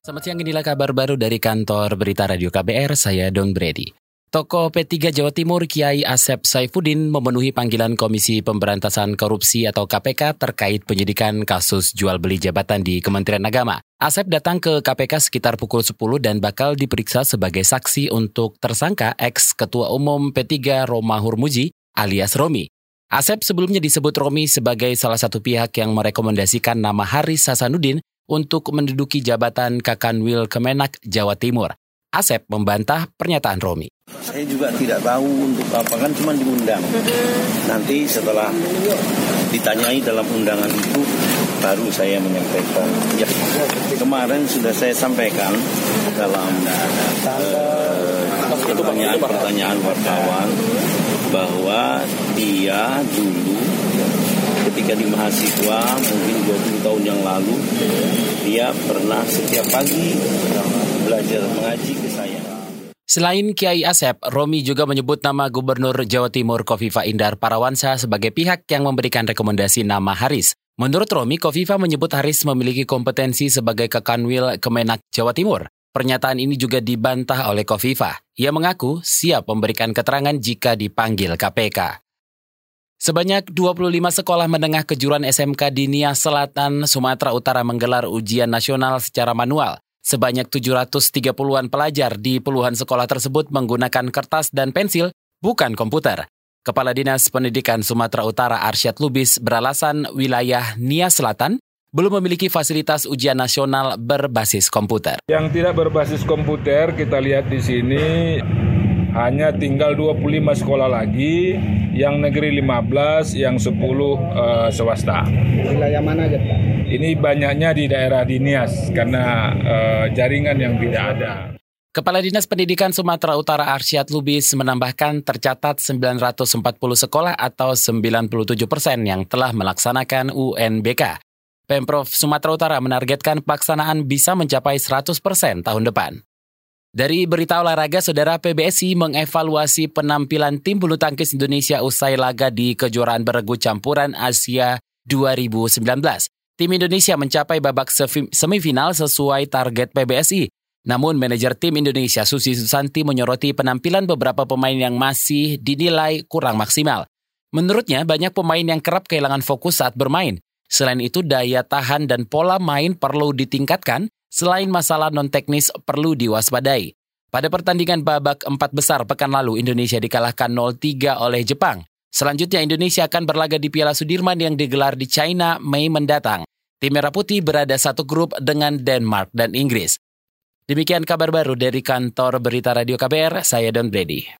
Selamat siang, inilah kabar baru dari kantor Berita Radio KBR, saya Don Brady. Tokoh P3 Jawa Timur Kiai Asep Saifuddin memenuhi panggilan Komisi Pemberantasan Korupsi atau KPK terkait penyidikan kasus jual beli jabatan di Kementerian Agama. Asep datang ke KPK sekitar pukul 10 dan bakal diperiksa sebagai saksi untuk tersangka ex-ketua umum P3 Roma Hurmuji alias Romi. Asep sebelumnya disebut Romi sebagai salah satu pihak yang merekomendasikan nama Haris Hasanuddin untuk menduduki jabatan Kakanwil Kemenak Jawa Timur. Asep membantah pernyataan Romi. Saya juga tidak tahu untuk apa kan cuma diundang. Nanti setelah ditanyai dalam undangan itu baru saya menyampaikan. Ya, kemarin sudah saya sampaikan dalam uh, pertanyaan-pertanyaan wartawan bahwa dia dulu ketika di mahasiswa mungkin 20 tahun yang lalu dia pernah setiap pagi belajar mengaji ke saya. Selain Kiai Asep, Romi juga menyebut nama Gubernur Jawa Timur Kofifa Indar Parawansa sebagai pihak yang memberikan rekomendasi nama Haris. Menurut Romi, Kofifa menyebut Haris memiliki kompetensi sebagai kekanwil Kemenak Jawa Timur. Pernyataan ini juga dibantah oleh Kofifa. Ia mengaku siap memberikan keterangan jika dipanggil KPK. Sebanyak 25 sekolah menengah kejuruan SMK di Nias Selatan, Sumatera Utara menggelar ujian nasional secara manual. Sebanyak 730-an pelajar di puluhan sekolah tersebut menggunakan kertas dan pensil, bukan komputer. Kepala Dinas Pendidikan Sumatera Utara Arsyad Lubis beralasan wilayah Nias Selatan belum memiliki fasilitas ujian nasional berbasis komputer. Yang tidak berbasis komputer kita lihat di sini hanya tinggal 25 sekolah lagi, yang negeri 15, yang 10 uh, swasta. Wilayah mana aja Pak? Ini banyaknya di daerah Dinias karena uh, jaringan yang tidak ada. Kepala Dinas Pendidikan Sumatera Utara Arsyad Lubis menambahkan tercatat 940 sekolah atau 97 persen yang telah melaksanakan UNBK. Pemprov Sumatera Utara menargetkan pelaksanaan bisa mencapai 100% tahun depan. Dari berita olahraga, Saudara PBSI mengevaluasi penampilan tim bulu tangkis Indonesia usai laga di kejuaraan beregu campuran Asia 2019. Tim Indonesia mencapai babak semifinal sesuai target PBSI. Namun manajer tim Indonesia Susi Susanti menyoroti penampilan beberapa pemain yang masih dinilai kurang maksimal. Menurutnya banyak pemain yang kerap kehilangan fokus saat bermain. Selain itu, daya tahan dan pola main perlu ditingkatkan, selain masalah non-teknis perlu diwaspadai. Pada pertandingan babak empat besar pekan lalu, Indonesia dikalahkan 0-3 oleh Jepang. Selanjutnya, Indonesia akan berlaga di Piala Sudirman yang digelar di China Mei mendatang. Tim Merah Putih berada satu grup dengan Denmark dan Inggris. Demikian kabar baru dari kantor Berita Radio KBR, saya Don Brady.